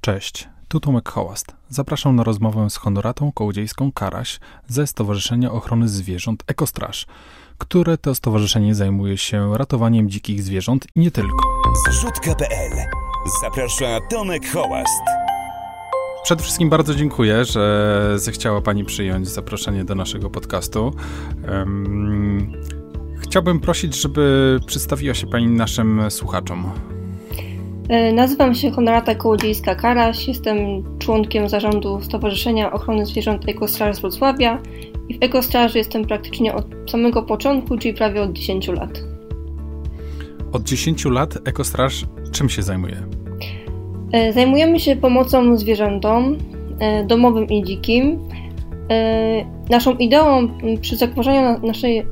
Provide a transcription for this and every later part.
Cześć, tu Tomek Hołast. Zapraszam na rozmowę z honoratą kołodziejską Karaś ze Stowarzyszenia Ochrony Zwierząt Ekostraż, które to stowarzyszenie zajmuje się ratowaniem dzikich zwierząt i nie tylko. Zrzutka.pl Zaprasza Tomek Hołast. Przede wszystkim bardzo dziękuję, że zechciała Pani przyjąć zaproszenie do naszego podcastu. Um, chciałbym prosić, żeby przedstawiła się Pani naszym słuchaczom. E, nazywam się Honorata Kołodziejska Karaś, jestem członkiem zarządu Stowarzyszenia Ochrony Zwierząt Ekostraż z Wrocławia i w Ekostraży jestem praktycznie od samego początku, czyli prawie od 10 lat. Od 10 lat Ekostraż czym się zajmuje? E, zajmujemy się pomocą zwierzętom, e, domowym i dzikim. Naszą ideą przy zakładaniu naszej,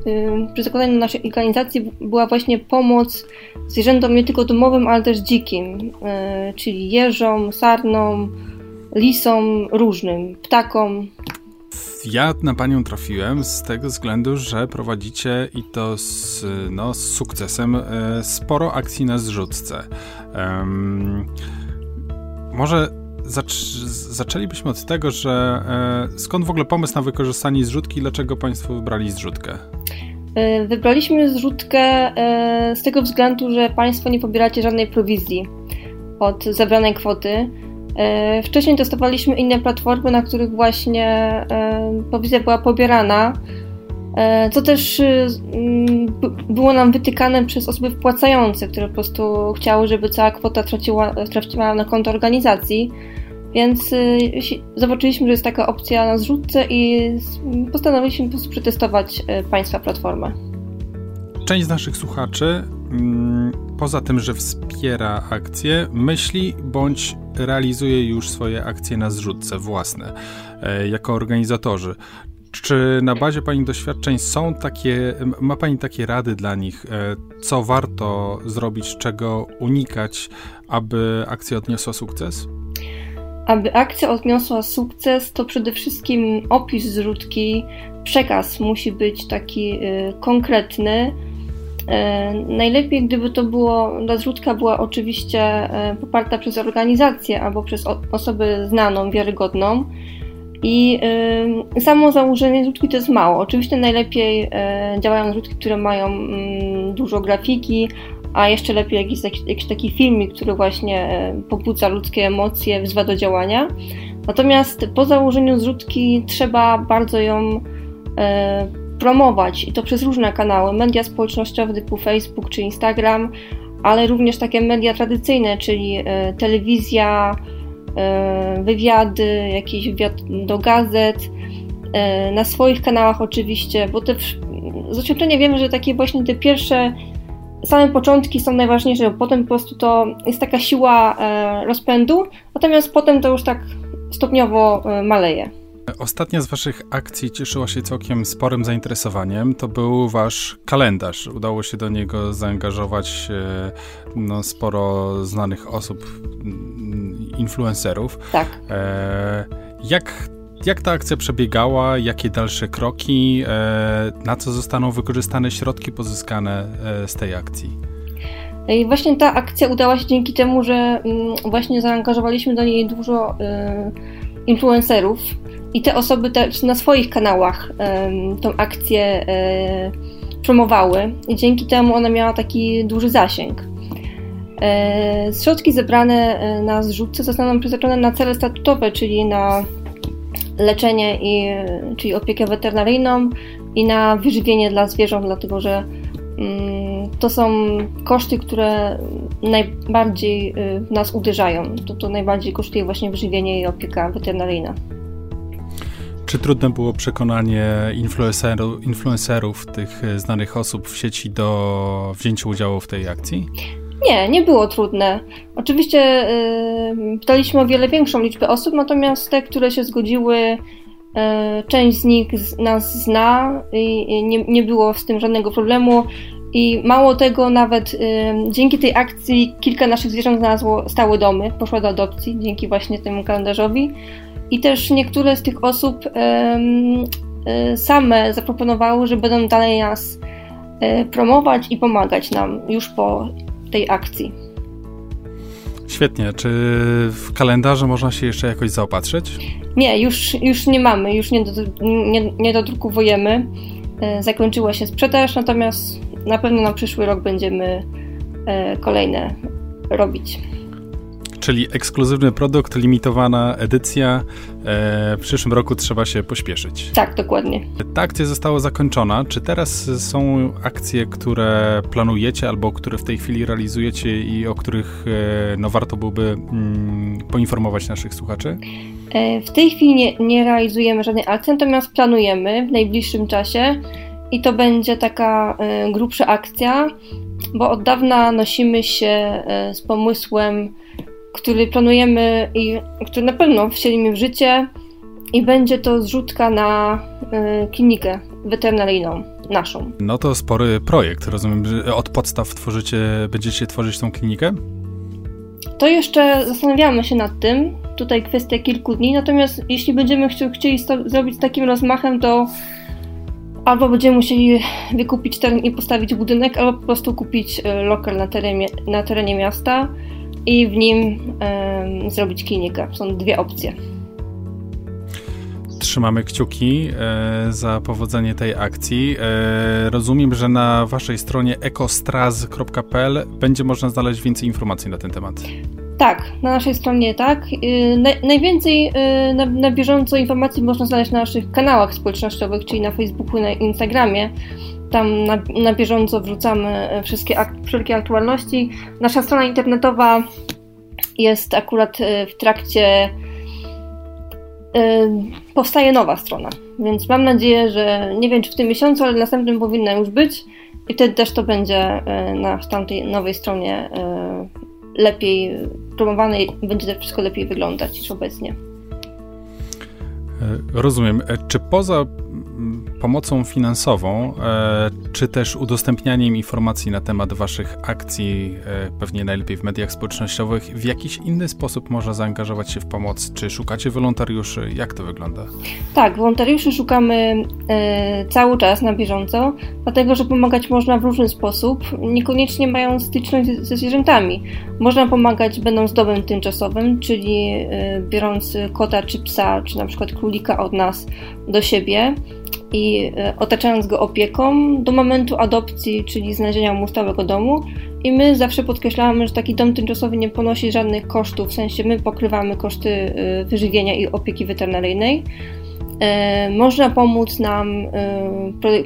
przy zakładaniu naszej organizacji była właśnie pomoc zwierzętom nie tylko domowym, ale też dzikim, e, czyli jeżom, sarnom, lisom różnym, ptakom. Ja na panią trafiłem z tego względu, że prowadzicie i to z, no, z sukcesem e, sporo akcji na zrzutce. Um, może zaczęlibyśmy od tego, że e, skąd w ogóle pomysł na wykorzystanie zrzutki i dlaczego państwo wybrali zrzutkę? E, wybraliśmy zrzutkę e, z tego względu, że Państwo nie pobieracie żadnej prowizji od zebranej kwoty. E, wcześniej testowaliśmy inne platformy, na których właśnie prowizja była pobierana, co też było nam wytykane przez osoby wpłacające, które po prostu chciały, żeby cała kwota traciła, trafiła na konto organizacji. Więc y, zobaczyliśmy, że jest taka opcja na zrzutce i postanowiliśmy po prostu przetestować y, Państwa platformę. Część z naszych słuchaczy, mm, poza tym, że wspiera akcje, myśli bądź realizuje już swoje akcje na zrzutce własne, e, jako organizatorzy. Czy na bazie Pani doświadczeń są takie, ma Pani takie rady dla nich, e, co warto zrobić, czego unikać, aby akcja odniosła sukces? Aby akcja odniosła sukces, to przede wszystkim opis zrzutki, przekaz musi być taki y, konkretny. Y, najlepiej, gdyby to było, ta zrzutka była oczywiście y, poparta przez organizację albo przez osobę znaną, wiarygodną. I samo założenie zrzutki to jest mało. Oczywiście najlepiej działają zrzutki, które mają y, dużo grafiki, a jeszcze lepiej jakiś, jakiś taki filmik, który właśnie e, pobudza ludzkie emocje, wzywa do działania. Natomiast po założeniu zrzutki trzeba bardzo ją e, promować i to przez różne kanały, media społecznościowe typu Facebook czy Instagram, ale również takie media tradycyjne, czyli e, telewizja, e, wywiady, jakiś wywiad do gazet, e, na swoich kanałach oczywiście, bo te z doświadczenia wiemy, że takie właśnie te pierwsze same początki są najważniejsze, bo potem po prostu to jest taka siła e, rozpędu, natomiast potem to już tak stopniowo e, maleje. Ostatnia z Waszych akcji cieszyła się całkiem sporym zainteresowaniem. To był Wasz kalendarz. Udało się do niego zaangażować e, no, sporo znanych osób, mm, influencerów. Tak. Jak jak ta akcja przebiegała? Jakie dalsze kroki? E, na co zostaną wykorzystane środki pozyskane e, z tej akcji? I właśnie ta akcja udała się dzięki temu, że mm, właśnie zaangażowaliśmy do niej dużo e, influencerów i te osoby też na swoich kanałach tą akcję promowały i dzięki temu ona miała taki duży zasięg. Środki zebrane na zrzutce zostaną przeznaczone na cele statutowe, czyli na leczenie, i, czyli opiekę weterynaryjną i na wyżywienie dla zwierząt, dlatego że mm, to są koszty, które najbardziej y, nas uderzają. To, to najbardziej kosztuje właśnie wyżywienie i opieka weterynaryjna. Czy trudne było przekonanie influencerów, influencerów, tych znanych osób w sieci do wzięcia udziału w tej akcji? Nie, nie było trudne. Oczywiście yy, pytaliśmy o wiele większą liczbę osób, natomiast te, które się zgodziły, yy, część z nich z, nas zna i, nie, nie było z tym żadnego problemu. I mało tego, nawet y, dzięki tej akcji kilka naszych zwierząt znalazło stałe domy, poszło do adopcji dzięki właśnie temu kalendarzowi. I też niektóre z tych osób y, y, same zaproponowały, że będą dalej nas promować i pomagać nam już po tej akcji. Świetnie. Czy w kalendarzu można się jeszcze jakoś zaopatrzyć? Nie, już, już nie mamy, już nie, do, nie, nie dodrukowujemy. E, zakończyła się sprzedaż, natomiast na pewno na przyszły rok będziemy e, kolejne robić. Czyli ekskluzywny produkt, limitowana edycja. E, w przyszłym roku trzeba się pośpieszyć. Tak, dokładnie. Ta akcja została zakończona. Czy teraz są akcje, które planujecie albo które w tej chwili realizujecie i o których no, warto byłoby mm, poinformować naszych słuchaczy? W tej chwili nie, nie realizujemy żadnej akcji, natomiast planujemy w najbliższym czasie i to będzie taka grubsza akcja, bo od dawna nosimy się z pomysłem, który planujemy i który na pewno wcielimy w życie i będzie to zrzutka na y, klinikę weterynaryjną naszą. No to spory projekt. Rozumiem, że od podstaw tworzycie, będziecie tworzyć tą klinikę? To jeszcze zastanawiamy się nad tym. Tutaj kwestia kilku dni. Natomiast jeśli będziemy chcieli zrobić z takim rozmachem, to albo będziemy musieli wykupić teren i postawić budynek, albo po prostu kupić e, lokal na terenie, na terenie miasta i w nim zrobić klinikę. Są dwie opcje. Trzymamy kciuki e, za powodzenie tej akcji. E, rozumiem, że na waszej stronie ekostraz.pl będzie można znaleźć więcej informacji na ten temat. Tak, na naszej stronie tak. Y, najwięcej y, na, na bieżąco informacji można znaleźć na naszych kanałach społecznościowych, czyli na Facebooku i na Instagramie. Tam na, na bieżąco wrzucamy y, wszystkie wszelkie aktualności. Nasza strona internetowa jest akurat w trakcie. Powstaje nowa strona, więc mam nadzieję, że nie wiem czy w tym miesiącu, ale następnym powinna już być i wtedy też to będzie na tamtej nowej stronie lepiej promowane i będzie to wszystko lepiej wyglądać niż obecnie. E, rozumiem. E, czy poza pomocą finansową, e, czy też udostępnianiem informacji na temat Waszych akcji, pewnie najlepiej w mediach społecznościowych, w jakiś inny sposób można zaangażować się w pomoc? Czy szukacie wolontariuszy? Jak to wygląda? Tak, wolontariuszy szukamy cały czas na bieżąco, dlatego że pomagać można w różny sposób, niekoniecznie mają styczność ze zwierzętami. Można pomagać będąc domem tymczasowym, czyli biorąc kota czy psa, czy na przykład królika od nas do siebie i e, otaczając go opieką do momentu adopcji, czyli znalezienia mu stałego domu. I my zawsze podkreślamy, że taki dom tymczasowy nie ponosi żadnych kosztów, w sensie my pokrywamy koszty e, wyżywienia i opieki weterynaryjnej. E, można pomóc nam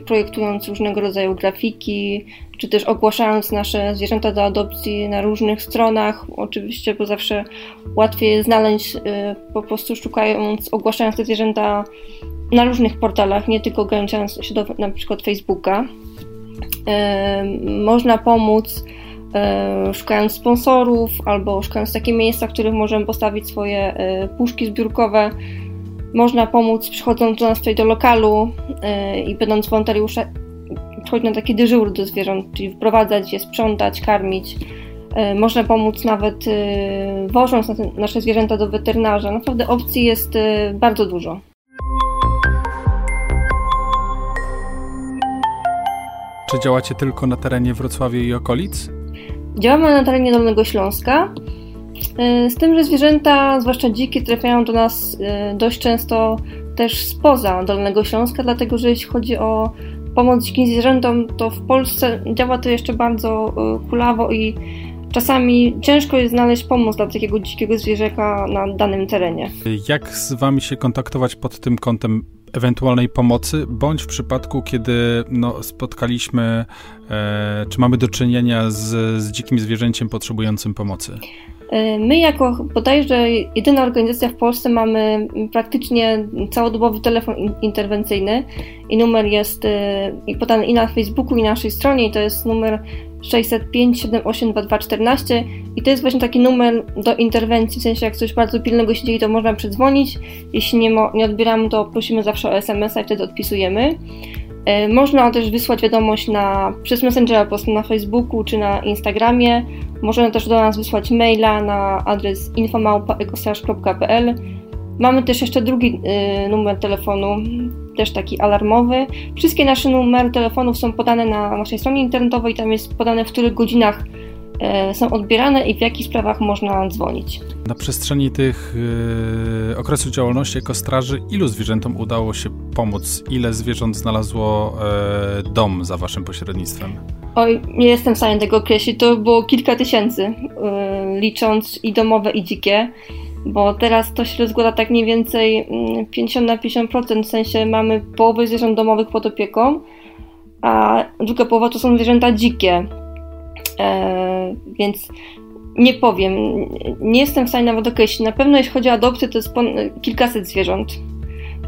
projektując różnego rodzaju grafiki, czy też ogłaszając nasze zwierzęta do adopcji na różnych stronach. Oczywiście, bo zawsze łatwiej jest znaleźć po prostu szukając, ogłaszając te zwierzęta na różnych portalach, nie tylko ograniczając się do na przykład Facebooka. Można pomóc szukając sponsorów albo szukając takich miejsc, w których możemy postawić swoje puszki zbiórkowe. Można pomóc przychodząc do nas tutaj do lokalu i będąc wolontariuszem przychodzić na taki dyżur do zwierząt, czyli wprowadzać je, sprzątać, karmić. E, można pomóc nawet wożąc nasze zwierzęta do weterynarza. Naprawdę opcji jest bardzo dużo. Czy działacie tylko na terenie Wrocławia i okolic? Działamy na terenie Dolnego Śląska. E, z tym, że zwierzęta, zwłaszcza dzikie, trafiają do nas e, dość często też spoza Dolnego Śląska, dlatego że jeśli chodzi o pomoc dzikim zwierzętom, to w Polsce działa to jeszcze bardzo e, kulawo i czasami ciężko jest znaleźć pomoc dla takiego dzikiego zwierzaka na danym terenie. Jak z Wami się kontaktować pod tym kątem ewentualnej pomocy, bądź w przypadku, kiedy no, spotkaliśmy, e, czy mamy do czynienia z, z dzikim zwierzęciem potrzebującym pomocy? E, my, jako bodajże jedyna organizacja w Polsce, mamy praktycznie całodobowy telefon interwencyjny i numer jest e, podany i na Facebooku, i na naszej stronie, i to jest numer 605 78 2214 i to jest właśnie taki numer do interwencji, w sensie jak coś bardzo pilnego się dzieje, to można przedzwonić. Jeśli nie, nie odbieramy, to prosimy zawsze o SMS-a i wtedy odpisujemy. E, można też wysłać wiadomość na, przez Messengera po prostu na Facebooku czy na Instagramie. Można też do nas wysłać maila na adres infomałpa.ecostraż.pl Mamy też jeszcze drugi y, numer telefonu, też taki alarmowy. Wszystkie nasze numery telefonów są podane na naszej stronie internetowej, tam jest podane w których godzinach e, są odbierane i w jakich sprawach można dzwonić. Na przestrzeni tych yy, okresu działalności ekostraży, ilu zwierzętom udało się pomóc? Ile zwierząt znalazło yy, dom za waszym pośrednictwem? Oj, nie jestem w stanie tego określić. To było kilka tysięcy, yy, licząc i domowe, i dzikie bo teraz to się rozkłada tak mniej więcej 50 mm, na 50%, w sensie mamy połowę zwierząt domowych pod opieką, a druga połowa to są zwierzęta dzikie. E, więc nie powiem, nie jestem w stanie nawet określić. Na pewno jeśli chodzi o adopcję, to jest kilkaset zwierząt.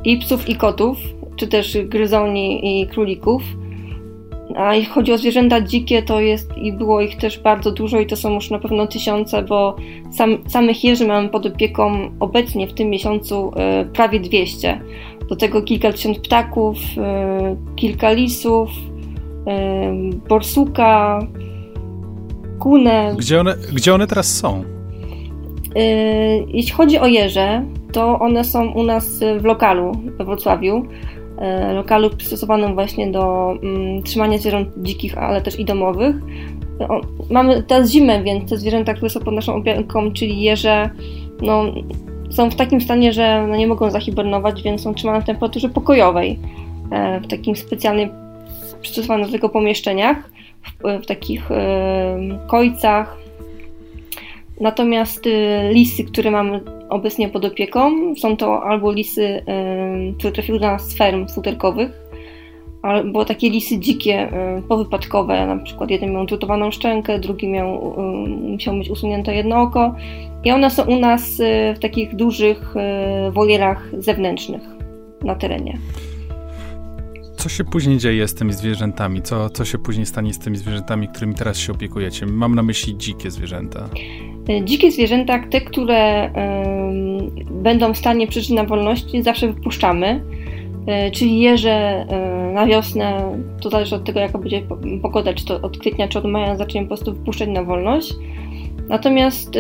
I psów, i kotów, czy też gryzoni i królików. A jeśli chodzi o zwierzęta dzikie, to jest i było ich też bardzo dużo i to są już na pewno tysiące, bo sam, samych jeży mamy pod opieką obecnie w tym miesiącu y, prawie 200. Do tego kilka tysięcy ptaków, y, kilka lisów, y, borsuka, kunę. Gdzie one, gdzie one teraz są? Jeśli chodzi o jeże, to one są u nas w lokalu we Wrocławiu. E, lokalu przystosowanym właśnie do mm, trzymania zwierząt dzikich, ale też i domowych. Mamy teraz zimę, więc te zwierzęta, które są pod naszą opieką, czyli jeże, no, są w takim stanie, że no, nie mogą zahibernować, więc są trzymane w temperaturze pokojowej, e, w takim specjalnie przystosowanych do tego pomieszczeniach, w, w takich e, kojcach. Natomiast y, lisy, które mamy obecnie pod opieką. Są to albo lisy, które trafiły do nas z ferm futerkowych, albo takie lisy dzikie, powypadkowe, na przykład jeden miał drutowaną szczękę, drugi miał, musiał mieć usunięte jedno oko i one są u nas y, w takich dużych y, wolierach zewnętrznych na terenie. Co się później dzieje z tymi zwierzętami? Co, co się później stanie z tymi zwierzętami, którymi teraz się opiekujecie? Mam na myśli dzikie zwierzęta. Y, dzikie zwierzęta, te, które będą w stanie przeżyć na wolności, zawsze wypuszczamy. Y, czyli jeże y, na wiosnę, to zależy od tego, jaka będzie pogoda, czy to od kwietnia, czy od maja, zaczniemy po prostu wypuszczać na wolność. Natomiast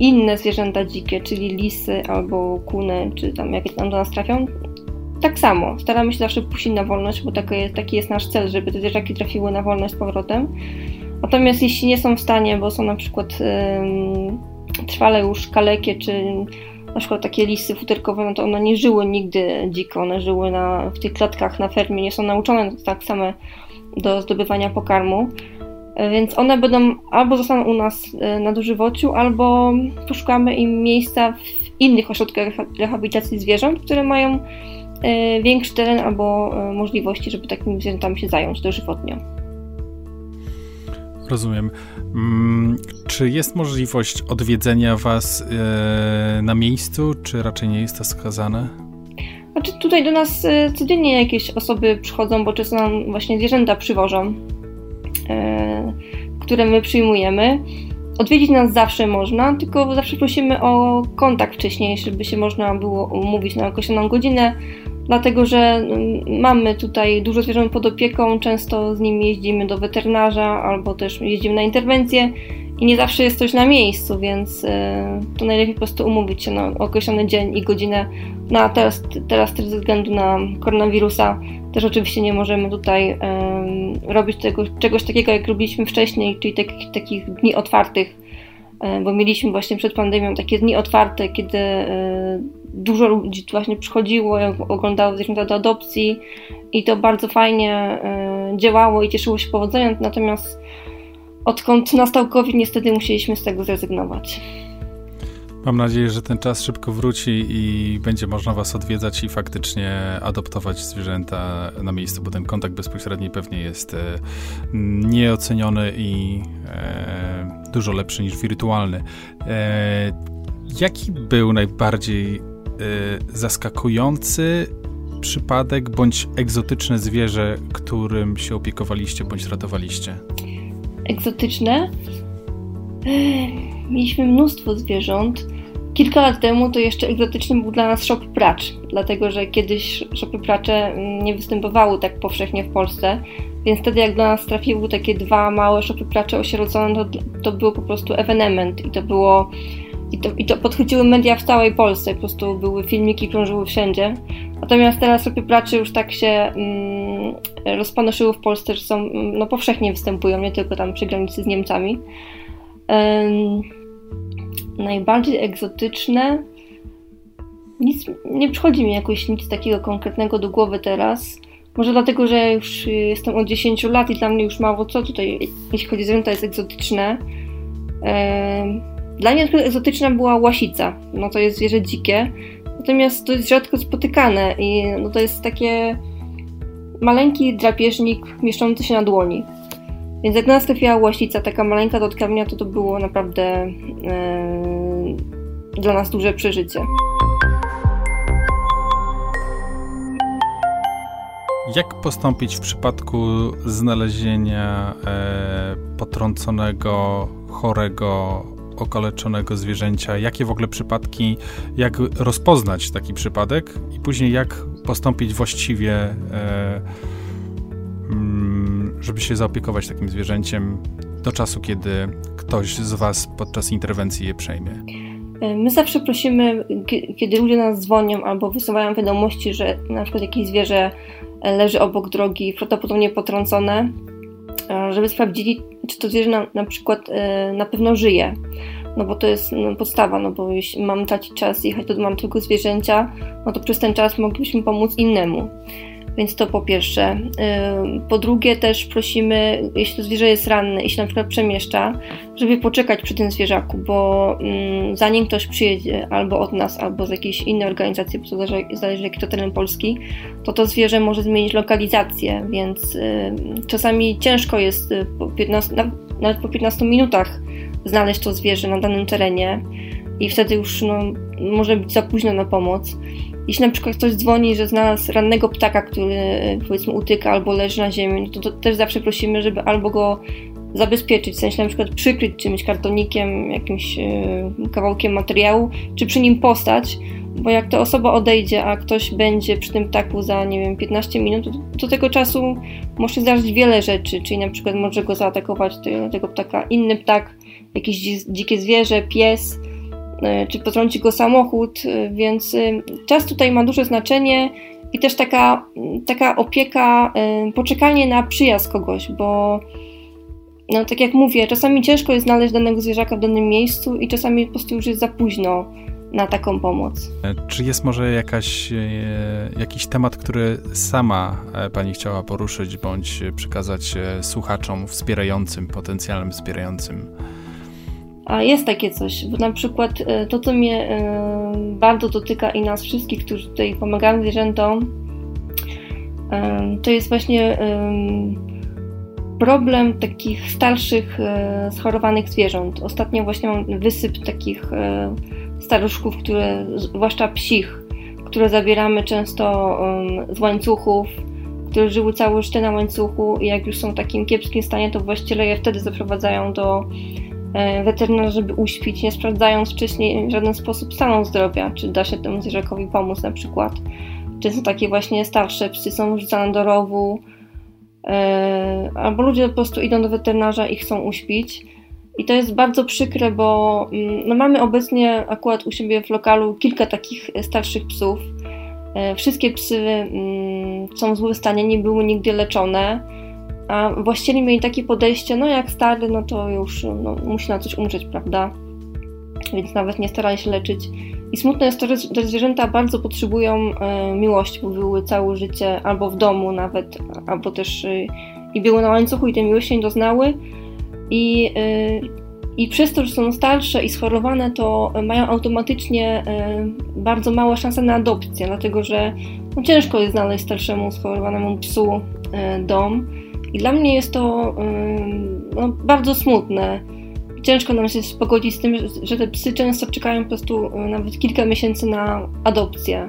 inne zwierzęta dzikie, czyli lisy albo kuny, czy tam jakie tam do nas trafią, tak samo. Staramy się zawsze puścić na wolność, bo taki jest, taki jest nasz cel, żeby te zwierzaki trafiły na wolność z powrotem. Natomiast jeśli nie są w stanie, bo są na przykład yy, trwale już kalekie, czy na przykład takie lisy futerkowe, no to one nie żyły nigdy dziko, one żyły na, w tych klatkach na fermie, nie są nauczone tak same do zdobywania pokarmu. Więc one będą albo zostaną u nas y, na dożywociu, albo poszukamy im miejsca w innych ośrodkach rehabilitacji zwierząt, które mają y, większy teren albo y, możliwości, żeby takimi zwierzętami się zająć dożywotnio. Rozumiem. Mm, czy jest możliwość odwiedzenia Was e, na miejscu, czy raczej nie jest to skazane? Znaczy tutaj do nas e, codziennie jakieś osoby przychodzą, bo często nam właśnie zwierzęta przywożą, e, które my przyjmujemy. Odwiedzić nas zawsze można, tylko zawsze prosimy o kontakt wcześniej, żeby się można było umówić na określoną godzinę, dlatego że mm, mamy tutaj dużo zwierząt pod opieką, często z nimi jeździmy do weterynarza albo też jeździmy na interwencje i nie zawsze jest coś na miejscu, więc e, to najlepiej po prostu umówić się na określony dzień i godzinę. No a teraz, teraz też ze względu na koronawirusa też oczywiście nie możemy tutaj robić tego, czegoś takiego, jak robiliśmy wcześniej, czyli takich, dni otwartych, bo mieliśmy właśnie przed pandemią takie dni otwarte, kiedy um, dużo ludzi właśnie przychodziło, oglądało zwierzęta do adopcji i to bardzo fajnie działało i cieszyło się powodzeniem, natomiast odkąd nastał COVID niestety musieliśmy z tego zrezygnować. Mam nadzieję, że ten czas szybko wróci i będzie można Was odwiedzać i faktycznie adoptować zwierzęta na miejscu, bo ten kontakt bezpośredni pewnie jest e, nieoceniony i e, dużo lepszy niż wirtualny. E, jaki był najbardziej zaskakujący przypadek bądź egzotyczne zwierzę, którym się opiekowaliście bądź ratowaliście? Egzotyczne? Mieliśmy mnóstwo zwierząt. Kilka lat temu to jeszcze egzotycznym był dla nas szop pracz, dlatego że kiedyś szopy pracze mm, nie występowały tak powszechnie w Polsce, więc wtedy jak do nas trafiły takie dwa małe szopy pracze osierocone, to, to było po prostu ewenement i to było i to, I to podchwyciły media w całej Polsce, po prostu były filmiki, krążyły wszędzie. Natomiast teraz szopy pracze już tak się mm, rozpanoszyły w Polsce, że są, no powszechnie występują, nie tylko tam przy granicy z Niemcami. Najbardziej egzotyczne nic, nie przychodzi mi jakoś nic takiego konkretnego do głowy teraz. Może dlatego, że już jestem od 10 lat i dla mnie już mało co tutaj, jeśli chodzi o zwierzęta, jest egzotyczne. Dla mnie na egzotyczna była łasica. No to jest zwierzę dzikie, natomiast to jest rzadko spotykane i no to jest takie maleńki drapieżnik mieszczący się na dłoni. Więc jak nas trafiła łasica, taka maleńka do odkarmienia, to to było naprawdę dla nas duże przeżycie. Jak postąpić w przypadku znalezienia e, potrąconego, chorego, okaleczonego zwierzęcia? Jakie w ogóle przypadki, jak rozpoznać taki przypadek i później jak postąpić właściwie, e, żeby się zaopiekować takim zwierzęciem do czasu, kiedy ktoś z Was podczas interwencji je przejmie? E, my zawsze prosimy, kiedy ludzie nas dzwonią albo wysyłają wiadomości, że na przykład jakieś zwierzę leży obok drogi, prawdopodobnie potrącone, e, żeby sprawdzili, czy to zwierzę na, na przykład e, na pewno żyje. No bo to jest no, podstawa, no bo jeśli mamy tracić czas i jechać do tego zwierzęcia, no to przez ten czas moglibyśmy pomóc innemu. Więc to po pierwsze. Po drugie, też prosimy, jeśli to zwierzę jest ranne i się na przykład przemieszcza, żeby poczekać przy tym zwierzaku, bo zanim ktoś przyjedzie albo od nas, albo z jakiejś innej organizacji, bo to zależy, zależy jaki to teren polski, to to zwierzę może zmienić lokalizację, więc czasami ciężko jest y, po 15, nawet po 15 minutach znaleźć to zwierzę na danym terenie i wtedy już no, może być za późno na pomoc. Jeśli na przykład ktoś dzwoni, że znalazł rannego ptaka, który powiedzmy utyka albo leży na ziemi, no to, to też zawsze prosimy, żeby albo go zabezpieczyć, w sensie na przykład przykryć czymś kartonikiem, jakimś yy, kawałkiem materiału, czy przy nim postać, bo jak ta osoba odejdzie, a ktoś będzie przy tym ptaku za, nie wiem, 15 minut, to do tego czasu może zdarzyć wiele rzeczy, czyli na przykład może go zaatakować tego ptaka inny ptak, jakieś dzikie zwierzę, pies, E, czy potrąci go samochód, e, więc e, czas tutaj ma duże znaczenie i też taka, taka opieka, poczekanie na przyjazd kogoś, bo no, tak jak mówię, czasami ciężko jest znaleźć danego zwierzaka w danym miejscu i czasami po prostu już jest za późno na taką pomoc. Czy jest może jakaś, jakiś temat, który sama Pani chciała poruszyć bądź przekazać słuchaczom wspierającym, potencjalnym wspierającym? A jest takie coś, bo na przykład e, to, co mnie e, bardzo dotyka i nas wszystkich, którzy tutaj pomagamy zwierzętom, e, to jest właśnie problem takich starszych, schorowanych zwierząt. Ostatnio właśnie mam wysyp takich staruszków, które, zwłaszcza psich, które zabieramy często z łańcuchów, które żyły całe życie na łańcuchu i jak już są w takim kiepskim stanie, to właściciele je wtedy zaprowadzają do weterynarz, żeby uśpić, nie sprawdzając wcześniej w żaden sposób stanu zdrowia, czy da się temu zwierzakowi pomóc na przykład. Często takie właśnie starsze psy są rzucane do rowu, e, albo ludzie po prostu idą do weterynarza i chcą uśpić. I to jest bardzo przykre, bo mm, no mamy obecnie akurat u siebie w lokalu kilka takich starszych psów. E, wszystkie psy mm, są w złym stanie, nie były nigdy leczone a właściciele mieli takie podejście, no jak stary, no to już no, musi na coś umrzeć, prawda? Więc nawet nie starali się leczyć. I smutne jest to, że zwierzęta bardzo potrzebują e, miłości, bo były całe życie albo w domu nawet, albo też e, i były na łańcuchu i tej miłości nie doznały. I, e, I przez to, że są starsze i schorowane, to mają automatycznie e, bardzo małe szanse na adopcję, dlatego że no, ciężko jest znaleźć starszemu schorowanemu psu e, dom. I dla mnie jest to no, bardzo smutne. Ciężko nam się pogodzić z tym, że te psy często czekają po prostu nawet kilka miesięcy na adopcję,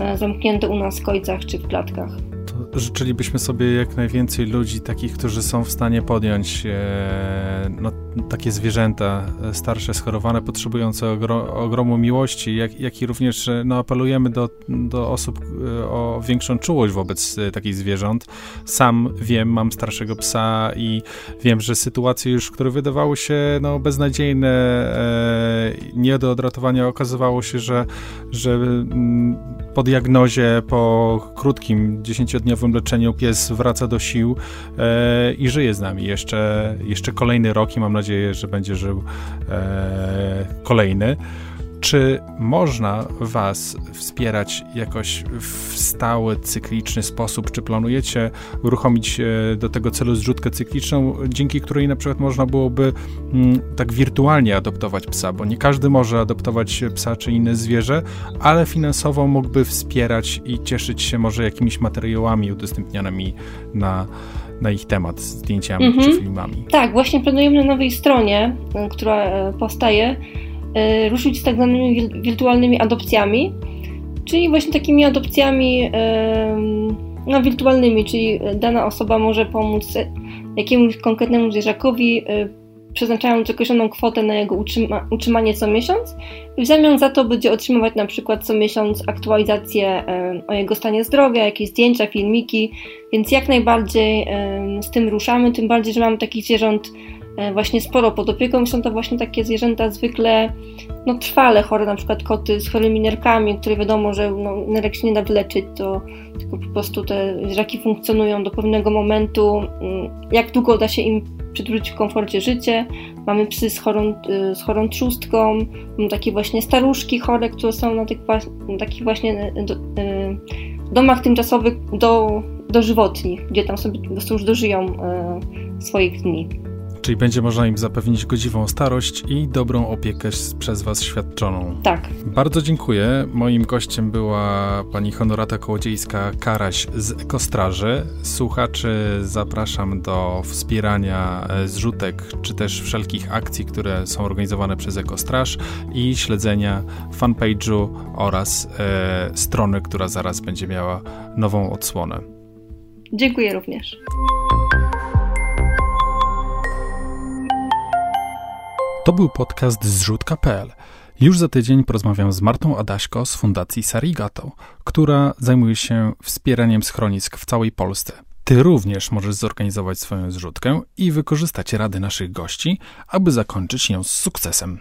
e, zamknięte u nas w kojcach czy w klatkach życzylibyśmy sobie jak najwięcej ludzi, takich, którzy są w stanie podjąć e, no, takie zwierzęta e, starsze, schorowane, potrzebujące ogro, ogromu miłości, jak, jak i również e, no, apelujemy do, do osób e, o większą czułość wobec takich zwierząt. Sam wiem, mam starszego psa i wiem, że sytuacje już, które wydawały się no, beznadziejne, e, nie do odratowania, okazywało się, że, że m, po diagnozie, po krótkim, 10 nowym leczeniu pies wraca do sił e, i żyje z nami jeszcze, jeszcze kolejny rok i mam nadzieję, że będzie żył e, kolejny. Czy można Was wspierać jakoś w stały, cykliczny sposób? Czy planujecie uruchomić e, do tego celu zrzutkę cykliczną, dzięki której na przykład można byłoby mm, tak wirtualnie adoptować psa? Bo nie każdy może adoptować psa czy inne zwierzę, ale finansowo mógłby wspierać i cieszyć się może jakimiś materiałami udostępnianymi na na ich temat, zdjęciami mhm. czy filmami. Tak, właśnie planujemy na nowej stronie, która e, powstaje, ruszyć z tak zwanymi wirtualnymi adopcjami, czyli właśnie takimi adopcjami no, wirtualnymi, czyli dana osoba może pomóc jakiemuś konkretnemu zwierzakowi, e, przeznaczając określoną kwotę na jego utrzyma utrzymanie co miesiąc w zamian za to będzie otrzymywać na przykład co miesiąc aktualizację o jego stanie zdrowia, jakieś zdjęcia, filmiki, więc jak najbardziej z tym ruszamy, tym bardziej, że mamy takich zwierząt E, właśnie sporo pod opieką. Są to właśnie takie zwierzęta zwykle no, trwale chore, na przykład koty z chorymi nerkami, które wiadomo, że no, nerek się nie da wyleczyć, to tylko po prostu te zwierzaki funkcjonują do pewnego momentu. Mm, jak długo da się im przywrócić w komforcie życie. Mamy psy z chorą, y, z chorą trzustką, mamy takie właśnie staruszki chore, które są na tych, takich właśnie y, do, domach tymczasowych do, dożywotnich, gdzie tam sobie po prostu już dożyją swoich dni czyli będzie można im zapewnić godziwą starość i dobrą opiekę przez Was świadczoną. Tak. Bardzo dziękuję. Moim gościem była pani Honorata Kołodziejska-Karaś z Ekostraży. Słuchaczy zapraszam do wspierania e, zrzutek, czy też wszelkich akcji, które są organizowane przez Ekostraż i śledzenia fanpage'u oraz e, strony, która zaraz będzie miała nową odsłonę. Dziękuję również. To był podcast zrzutka.pl. Już za tydzień porozmawiam z Martą Adaśko z Fundacji Sarigato, która zajmuje się wspieraniem schronisk w całej Polsce. Ty również możesz zorganizować swoją zrzutkę i wykorzystać rady naszych gości, aby zakończyć ją z sukcesem.